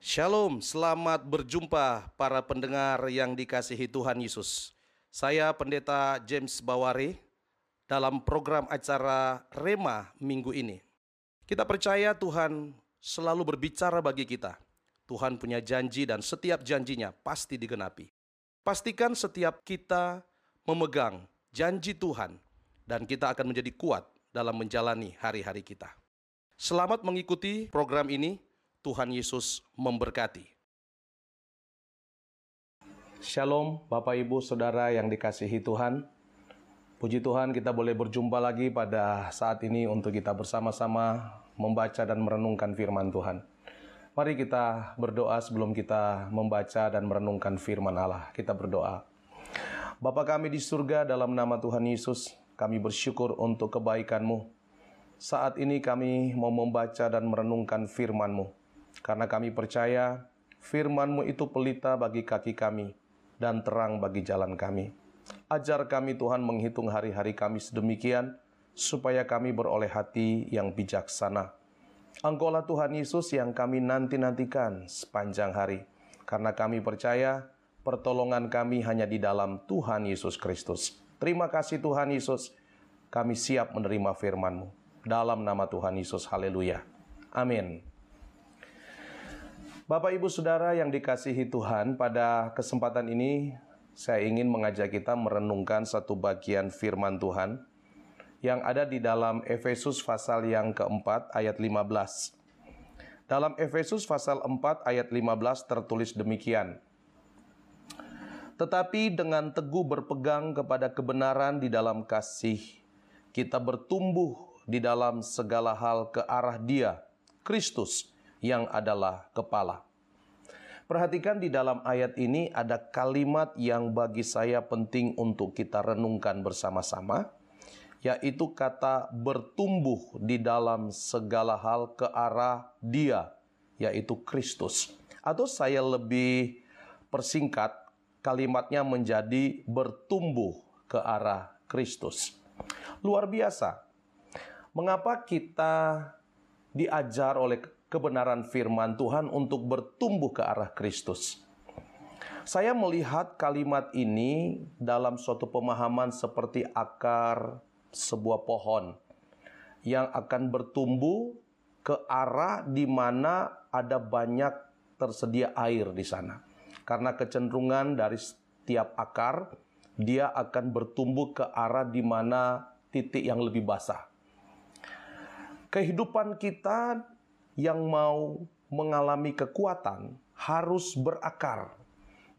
Shalom, selamat berjumpa para pendengar yang dikasihi Tuhan Yesus. Saya Pendeta James Bawari dalam program acara Rema minggu ini. Kita percaya Tuhan selalu berbicara bagi kita. Tuhan punya janji dan setiap janjinya pasti digenapi. Pastikan setiap kita memegang janji Tuhan dan kita akan menjadi kuat dalam menjalani hari-hari kita. Selamat mengikuti program ini. Tuhan Yesus memberkati. Shalom, Bapak, Ibu, Saudara yang dikasihi Tuhan. Puji Tuhan, kita boleh berjumpa lagi pada saat ini untuk kita bersama-sama membaca dan merenungkan firman Tuhan. Mari kita berdoa sebelum kita membaca dan merenungkan firman Allah. Kita berdoa. Bapa kami di surga dalam nama Tuhan Yesus, kami bersyukur untuk kebaikan-Mu. Saat ini kami mau membaca dan merenungkan firman-Mu. Karena kami percaya firman-Mu itu pelita bagi kaki kami dan terang bagi jalan kami. Ajar kami Tuhan menghitung hari-hari kami sedemikian, supaya kami beroleh hati yang bijaksana. Engkaulah Tuhan Yesus yang kami nanti-nantikan sepanjang hari, karena kami percaya pertolongan kami hanya di dalam Tuhan Yesus Kristus. Terima kasih Tuhan Yesus, kami siap menerima firman-Mu. Dalam nama Tuhan Yesus, haleluya. Amin. Bapak Ibu Saudara yang dikasihi Tuhan, pada kesempatan ini saya ingin mengajak kita merenungkan satu bagian firman Tuhan yang ada di dalam Efesus pasal yang keempat ayat 15. Dalam Efesus pasal 4 ayat 15 tertulis demikian. Tetapi dengan teguh berpegang kepada kebenaran di dalam kasih, kita bertumbuh di dalam segala hal ke arah Dia, Kristus, yang adalah kepala. Perhatikan di dalam ayat ini ada kalimat yang bagi saya penting untuk kita renungkan bersama-sama, yaitu kata bertumbuh di dalam segala hal ke arah Dia, yaitu Kristus. Atau saya lebih persingkat, kalimatnya menjadi bertumbuh ke arah Kristus. Luar biasa. Mengapa kita diajar oleh kebenaran firman Tuhan untuk bertumbuh ke arah Kristus. Saya melihat kalimat ini dalam suatu pemahaman seperti akar sebuah pohon yang akan bertumbuh ke arah di mana ada banyak tersedia air di sana. Karena kecenderungan dari setiap akar, dia akan bertumbuh ke arah di mana titik yang lebih basah. Kehidupan kita yang mau mengalami kekuatan harus berakar,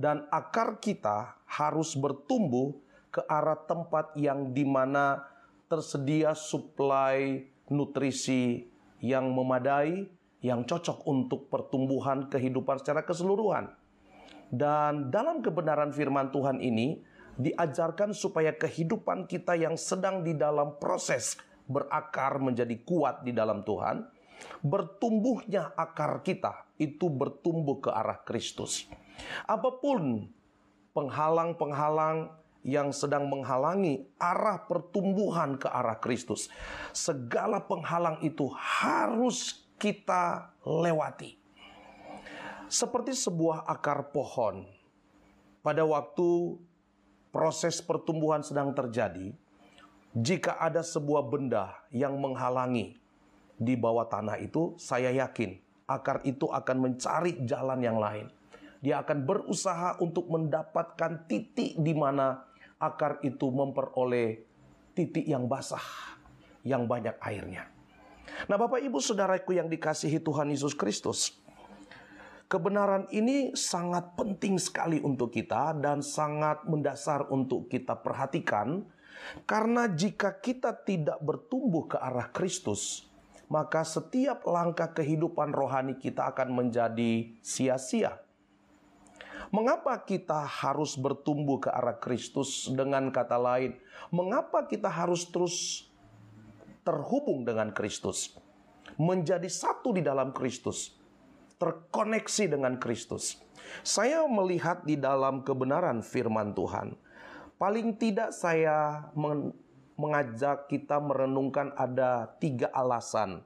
dan akar kita harus bertumbuh ke arah tempat yang di mana tersedia suplai nutrisi yang memadai, yang cocok untuk pertumbuhan kehidupan secara keseluruhan. Dan dalam kebenaran firman Tuhan ini diajarkan supaya kehidupan kita yang sedang di dalam proses berakar menjadi kuat di dalam Tuhan, bertumbuhnya akar kita itu bertumbuh ke arah Kristus. Apa pun penghalang-penghalang yang sedang menghalangi arah pertumbuhan ke arah Kristus, segala penghalang itu harus kita lewati. Seperti sebuah akar pohon, pada waktu proses pertumbuhan sedang terjadi, jika ada sebuah benda yang menghalangi di bawah tanah itu, saya yakin akar itu akan mencari jalan yang lain. Dia akan berusaha untuk mendapatkan titik di mana akar itu memperoleh titik yang basah, yang banyak airnya. Nah, Bapak Ibu Saudaraku yang dikasihi Tuhan Yesus Kristus, kebenaran ini sangat penting sekali untuk kita dan sangat mendasar untuk kita perhatikan karena jika kita tidak bertumbuh ke arah Kristus, maka setiap langkah kehidupan rohani kita akan menjadi sia-sia. Mengapa kita harus bertumbuh ke arah Kristus? Dengan kata lain, mengapa kita harus terus terhubung dengan Kristus, menjadi satu di dalam Kristus, terkoneksi dengan Kristus? Saya melihat di dalam kebenaran firman Tuhan, paling tidak saya mengajak kita merenungkan ada tiga alasan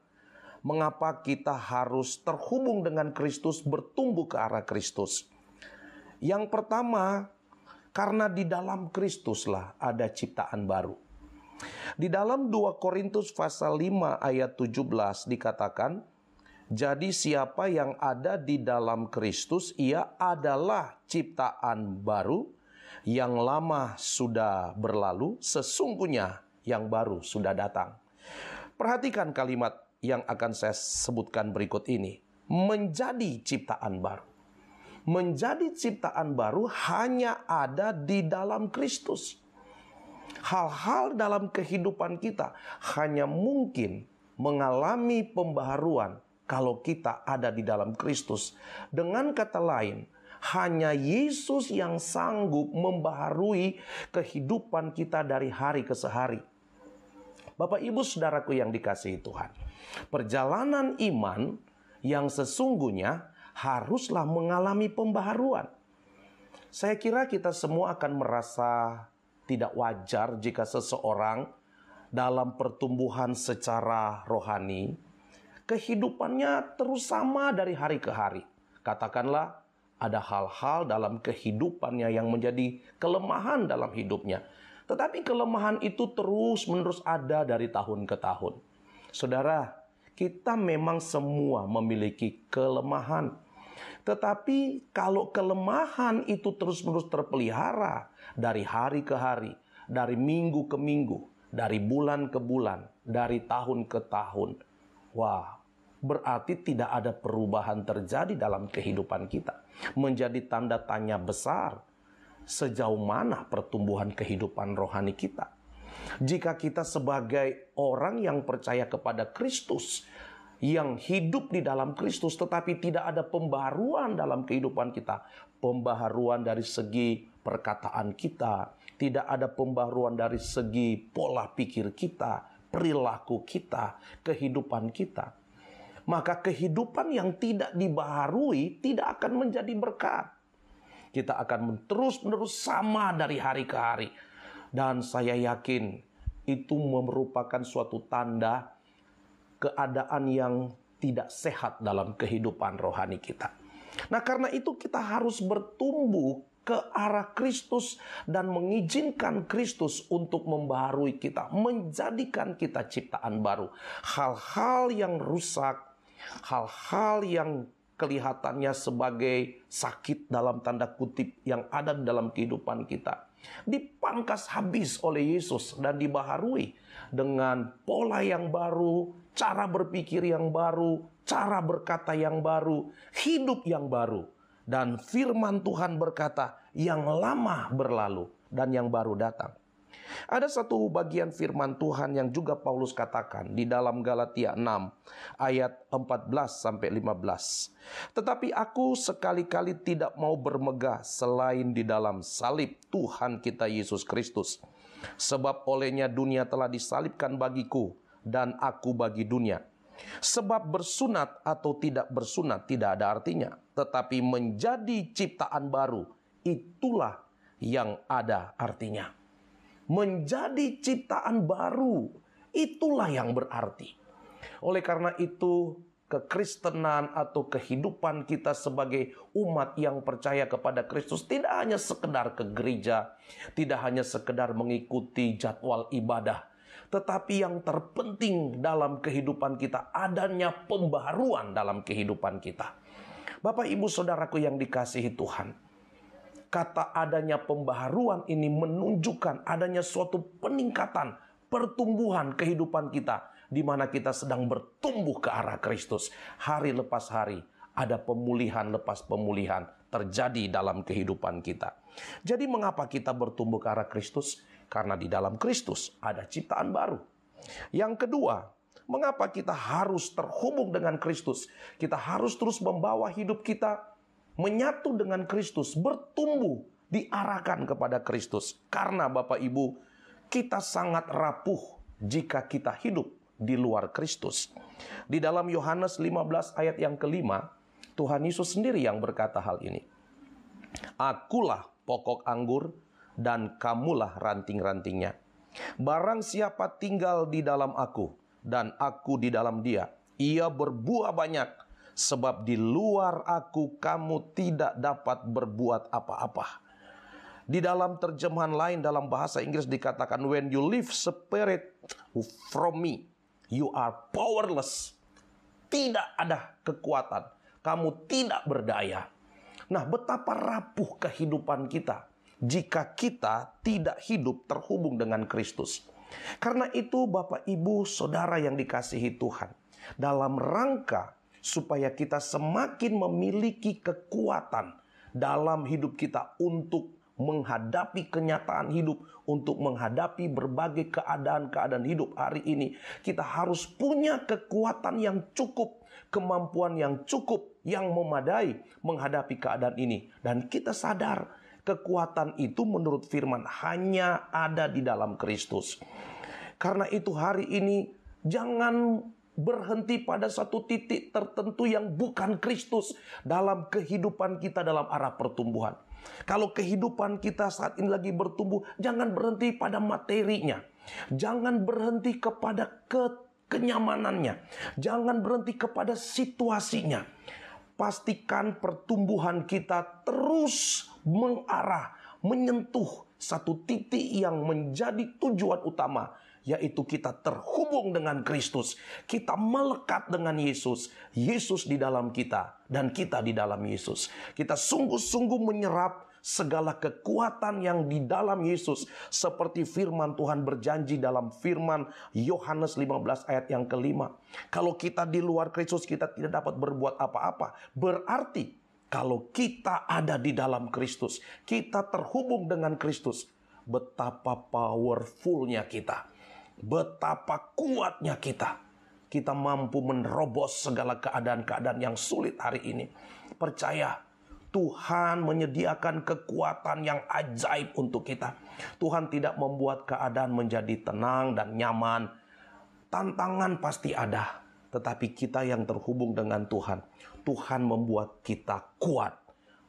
Mengapa kita harus terhubung dengan Kristus, bertumbuh ke arah Kristus? Yang pertama, karena di dalam Kristuslah ada ciptaan baru. Di dalam 2 Korintus pasal 5 ayat 17 dikatakan, jadi siapa yang ada di dalam Kristus, ia adalah ciptaan baru, yang lama sudah berlalu, sesungguhnya yang baru sudah datang. Perhatikan kalimat yang akan saya sebutkan berikut ini. Menjadi ciptaan baru. Menjadi ciptaan baru hanya ada di dalam Kristus. Hal-hal dalam kehidupan kita hanya mungkin mengalami pembaharuan kalau kita ada di dalam Kristus. Dengan kata lain, hanya Yesus yang sanggup membaharui kehidupan kita dari hari ke sehari. Bapak, ibu, saudaraku yang dikasihi Tuhan, perjalanan iman yang sesungguhnya haruslah mengalami pembaharuan. Saya kira kita semua akan merasa tidak wajar jika seseorang dalam pertumbuhan secara rohani, kehidupannya terus sama dari hari ke hari. Katakanlah, ada hal-hal dalam kehidupannya yang menjadi kelemahan dalam hidupnya. Tetapi kelemahan itu terus-menerus ada dari tahun ke tahun. Saudara, kita memang semua memiliki kelemahan. Tetapi kalau kelemahan itu terus-menerus terpelihara dari hari ke hari, dari minggu ke minggu, dari bulan ke bulan, dari tahun ke tahun, wah, berarti tidak ada perubahan terjadi dalam kehidupan kita. Menjadi tanda tanya besar sejauh mana pertumbuhan kehidupan rohani kita. Jika kita sebagai orang yang percaya kepada Kristus, yang hidup di dalam Kristus tetapi tidak ada pembaharuan dalam kehidupan kita, pembaharuan dari segi perkataan kita, tidak ada pembaharuan dari segi pola pikir kita, perilaku kita, kehidupan kita maka kehidupan yang tidak dibaharui tidak akan menjadi berkat. Kita akan terus-menerus sama dari hari ke hari. Dan saya yakin itu merupakan suatu tanda keadaan yang tidak sehat dalam kehidupan rohani kita. Nah, karena itu kita harus bertumbuh ke arah Kristus dan mengizinkan Kristus untuk membaharui kita, menjadikan kita ciptaan baru. Hal-hal yang rusak hal-hal yang kelihatannya sebagai sakit dalam tanda kutip yang ada dalam kehidupan kita dipangkas habis oleh Yesus dan dibaharui dengan pola yang baru, cara berpikir yang baru, cara berkata yang baru, hidup yang baru. Dan firman Tuhan berkata, yang lama berlalu dan yang baru datang. Ada satu bagian firman Tuhan yang juga Paulus katakan di dalam Galatia 6 ayat 14 sampai 15. Tetapi aku sekali-kali tidak mau bermegah selain di dalam salib Tuhan kita Yesus Kristus. Sebab olehnya dunia telah disalibkan bagiku dan aku bagi dunia. Sebab bersunat atau tidak bersunat tidak ada artinya, tetapi menjadi ciptaan baru itulah yang ada artinya menjadi ciptaan baru. Itulah yang berarti. Oleh karena itu, kekristenan atau kehidupan kita sebagai umat yang percaya kepada Kristus tidak hanya sekedar ke gereja, tidak hanya sekedar mengikuti jadwal ibadah, tetapi yang terpenting dalam kehidupan kita adanya pembaharuan dalam kehidupan kita. Bapak, Ibu, Saudaraku yang dikasihi Tuhan, kata adanya pembaharuan ini menunjukkan adanya suatu peningkatan pertumbuhan kehidupan kita di mana kita sedang bertumbuh ke arah Kristus hari lepas hari ada pemulihan lepas pemulihan terjadi dalam kehidupan kita. Jadi mengapa kita bertumbuh ke arah Kristus? Karena di dalam Kristus ada ciptaan baru. Yang kedua, mengapa kita harus terhubung dengan Kristus? Kita harus terus membawa hidup kita menyatu dengan Kristus, bertumbuh, diarahkan kepada Kristus. Karena Bapak Ibu, kita sangat rapuh jika kita hidup di luar Kristus. Di dalam Yohanes 15 ayat yang kelima, Tuhan Yesus sendiri yang berkata hal ini. Akulah pokok anggur dan kamulah ranting-rantingnya. Barang siapa tinggal di dalam aku dan aku di dalam dia, Ia berbuah banyak, sebab di luar aku kamu tidak dapat berbuat apa-apa. Di dalam terjemahan lain dalam bahasa Inggris dikatakan when you live spirit from me, you are powerless. Tidak ada kekuatan, kamu tidak berdaya. Nah, betapa rapuh kehidupan kita jika kita tidak hidup terhubung dengan Kristus. Karena itu Bapak Ibu Saudara yang dikasihi Tuhan, dalam rangka supaya kita semakin memiliki kekuatan dalam hidup kita untuk menghadapi kenyataan hidup, untuk menghadapi berbagai keadaan-keadaan hidup hari ini, kita harus punya kekuatan yang cukup, kemampuan yang cukup, yang memadai menghadapi keadaan ini, dan kita sadar kekuatan itu menurut firman hanya ada di dalam Kristus. Karena itu, hari ini jangan berhenti pada satu titik tertentu yang bukan Kristus dalam kehidupan kita dalam arah pertumbuhan. Kalau kehidupan kita saat ini lagi bertumbuh, jangan berhenti pada materinya. Jangan berhenti kepada ke kenyamanannya. Jangan berhenti kepada situasinya. Pastikan pertumbuhan kita terus mengarah, menyentuh satu titik yang menjadi tujuan utama yaitu kita terhubung dengan Kristus. Kita melekat dengan Yesus. Yesus di dalam kita dan kita di dalam Yesus. Kita sungguh-sungguh menyerap segala kekuatan yang di dalam Yesus seperti firman Tuhan berjanji dalam firman Yohanes 15 ayat yang kelima. Kalau kita di luar Kristus kita tidak dapat berbuat apa-apa. Berarti kalau kita ada di dalam Kristus, kita terhubung dengan Kristus, betapa powerfulnya kita betapa kuatnya kita. Kita mampu menerobos segala keadaan-keadaan yang sulit hari ini. Percaya, Tuhan menyediakan kekuatan yang ajaib untuk kita. Tuhan tidak membuat keadaan menjadi tenang dan nyaman. Tantangan pasti ada, tetapi kita yang terhubung dengan Tuhan, Tuhan membuat kita kuat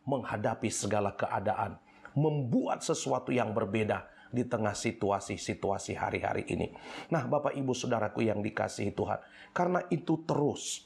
menghadapi segala keadaan, membuat sesuatu yang berbeda di tengah situasi-situasi hari-hari ini. Nah, Bapak Ibu Saudaraku yang dikasihi Tuhan, karena itu terus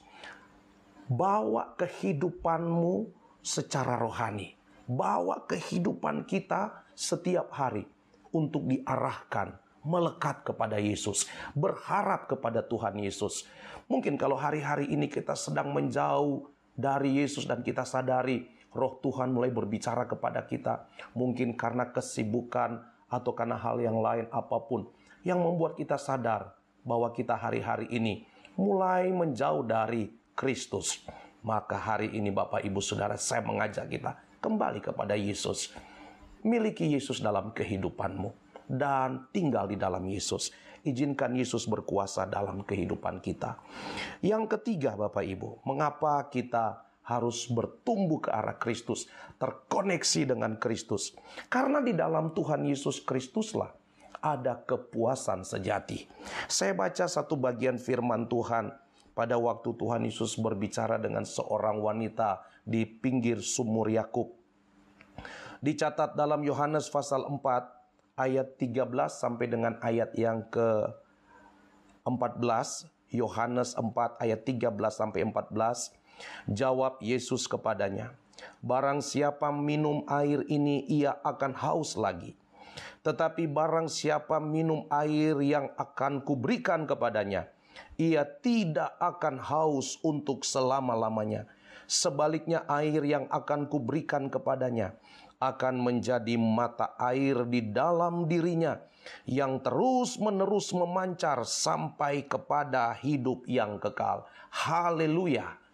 bawa kehidupanmu secara rohani, bawa kehidupan kita setiap hari untuk diarahkan melekat kepada Yesus, berharap kepada Tuhan Yesus. Mungkin kalau hari-hari ini kita sedang menjauh dari Yesus dan kita sadari roh Tuhan mulai berbicara kepada kita, mungkin karena kesibukan atau karena hal yang lain apa pun yang membuat kita sadar bahwa kita hari-hari ini mulai menjauh dari Kristus. Maka hari ini Bapak Ibu Saudara saya mengajak kita kembali kepada Yesus. Miliki Yesus dalam kehidupanmu dan tinggal di dalam Yesus. Izinkan Yesus berkuasa dalam kehidupan kita. Yang ketiga Bapak Ibu, mengapa kita harus bertumbuh ke arah Kristus, terkoneksi dengan Kristus. Karena di dalam Tuhan Yesus Kristuslah ada kepuasan sejati. Saya baca satu bagian firman Tuhan pada waktu Tuhan Yesus berbicara dengan seorang wanita di pinggir sumur Yakub. Dicatat dalam Yohanes pasal 4 ayat 13 sampai dengan ayat yang ke 14, Yohanes 4 ayat 13 sampai 14 Jawab Yesus kepadanya, Barang siapa minum air ini ia akan haus lagi. Tetapi barang siapa minum air yang akan kuberikan kepadanya, ia tidak akan haus untuk selama-lamanya. Sebaliknya air yang akan kuberikan kepadanya akan menjadi mata air di dalam dirinya yang terus-menerus memancar sampai kepada hidup yang kekal. Haleluya!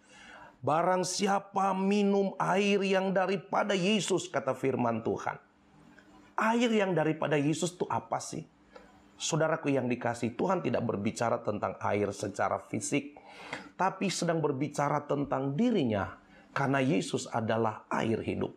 Barang siapa minum air yang daripada Yesus, kata firman Tuhan. Air yang daripada Yesus itu apa sih? Saudaraku yang dikasih, Tuhan tidak berbicara tentang air secara fisik, tapi sedang berbicara tentang dirinya, karena Yesus adalah air hidup.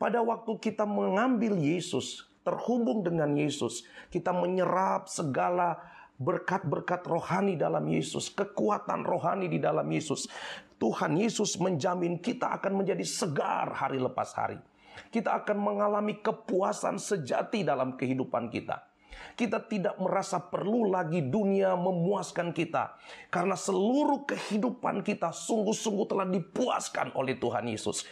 Pada waktu kita mengambil Yesus, terhubung dengan Yesus, kita menyerap segala berkat-berkat rohani dalam Yesus, kekuatan rohani di dalam Yesus. Tuhan Yesus menjamin kita akan menjadi segar hari lepas hari. Kita akan mengalami kepuasan sejati dalam kehidupan kita. Kita tidak merasa perlu lagi dunia memuaskan kita. Karena seluruh kehidupan kita sungguh-sungguh telah dipuaskan oleh Tuhan Yesus.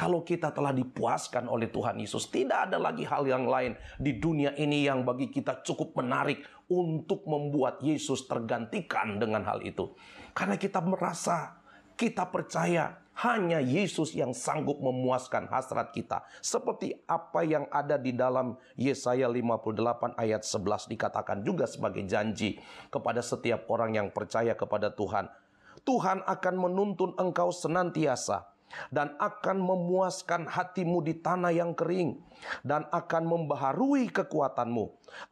Kalau kita telah dipuaskan oleh Tuhan Yesus, tidak ada lagi hal yang lain di dunia ini yang bagi kita cukup menarik untuk membuat Yesus tergantikan dengan hal itu. Karena kita merasa, kita percaya hanya Yesus yang sanggup memuaskan hasrat kita. Seperti apa yang ada di dalam Yesaya 58 ayat 11 dikatakan juga sebagai janji kepada setiap orang yang percaya kepada Tuhan. Tuhan akan menuntun engkau senantiasa dan akan memuaskan hatimu di tanah yang kering dan akan membaharui kekuatanmu.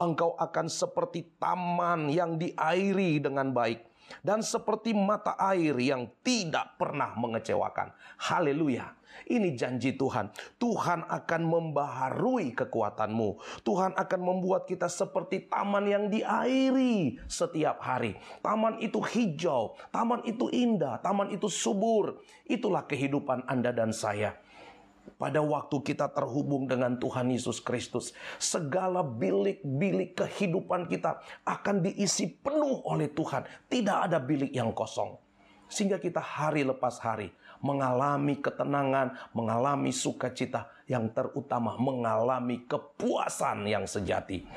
Engkau akan seperti taman yang diairi dengan baik dan seperti mata air yang tidak pernah mengecewakan. Haleluya. Ini janji Tuhan. Tuhan akan membaharui kekuatanmu. Tuhan akan membuat kita seperti taman yang diairi setiap hari. Taman itu hijau, taman itu indah, taman itu subur. Itulah kehidupan Anda dan saya pada waktu kita terhubung dengan Tuhan Yesus Kristus, segala bilik-bilik kehidupan kita akan diisi penuh oleh Tuhan. Tidak ada bilik yang kosong. Sehingga kita hari lepas hari mengalami ketenangan, mengalami sukacita, yang terutama mengalami kepuasan yang sejati.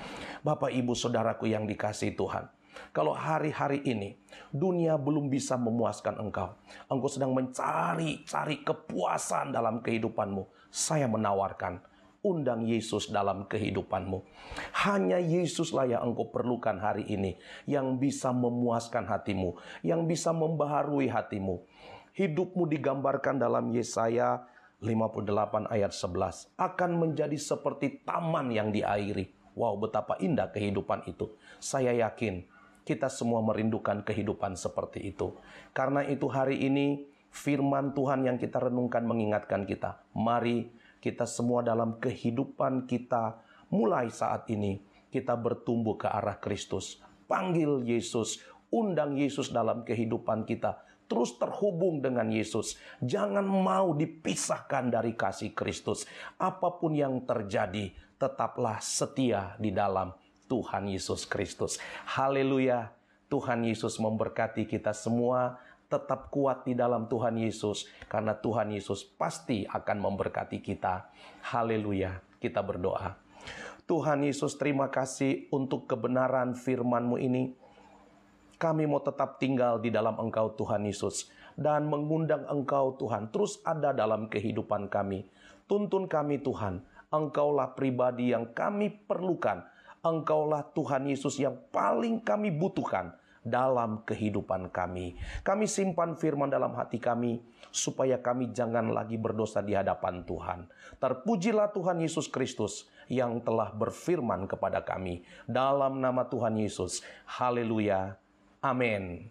Bapak, ibu, saudaraku yang dikasih Tuhan, kalau hari-hari ini dunia belum bisa memuaskan engkau, engkau sedang mencari-cari kepuasan dalam kehidupanmu. Saya menawarkan, undang Yesus dalam kehidupanmu. Hanya Yesuslah yang engkau perlukan hari ini, yang bisa memuaskan hatimu, yang bisa membaharui hatimu. Hidupmu digambarkan dalam Yesaya 58 ayat 11 akan menjadi seperti taman yang diairi. Wow, betapa indah kehidupan itu. Saya yakin kita semua merindukan kehidupan seperti itu. Karena itu hari ini firman Tuhan yang kita renungkan mengingatkan kita. Mari kita semua dalam kehidupan kita mulai saat ini kita bertumbuh ke arah Kristus. Panggil Yesus, undang Yesus dalam kehidupan kita. Terus terhubung dengan Yesus. Jangan mau dipisahkan dari kasih Kristus. Apa pun yang terjadi, tetaplah setia di dalam Tuhan Yesus Kristus. Haleluya. Tuhan Yesus memberkati kita semua tetap kuat di dalam Tuhan Yesus karena Tuhan Yesus pasti akan memberkati kita. Haleluya. Kita berdoa. Tuhan Yesus terima kasih untuk kebenaran firman-Mu ini. Kami mau tetap tinggal di dalam Engkau Tuhan Yesus dan mengundang Engkau Tuhan terus ada dalam kehidupan kami. Tuntun kami Tuhan, Engkaulah pribadi yang kami perlukan Engkaulah Tuhan Yesus yang paling kami butuhkan dalam kehidupan kami. Kami simpan firman dalam hati kami, supaya kami jangan lagi berdosa di hadapan Tuhan. Terpujilah Tuhan Yesus Kristus yang telah berfirman kepada kami. Dalam nama Tuhan Yesus, haleluya, amin.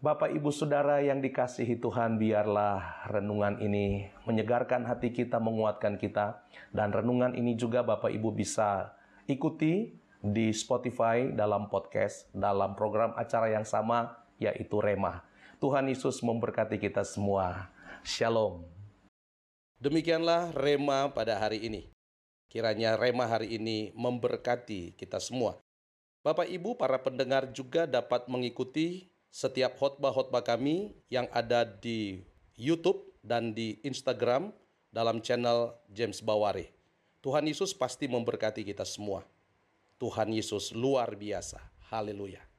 Bapak, ibu, saudara yang dikasihi Tuhan, biarlah renungan ini menyegarkan hati kita, menguatkan kita, dan renungan ini juga Bapak, ibu bisa ikuti di Spotify dalam podcast dalam program acara yang sama yaitu Rema. Tuhan Yesus memberkati kita semua. Shalom. Demikianlah Rema pada hari ini. Kiranya Rema hari ini memberkati kita semua. Bapak Ibu para pendengar juga dapat mengikuti setiap khotbah-khotbah kami yang ada di YouTube dan di Instagram dalam channel James Baware. Tuhan Yesus pasti memberkati kita semua. Tuhan Yesus luar biasa. Haleluya.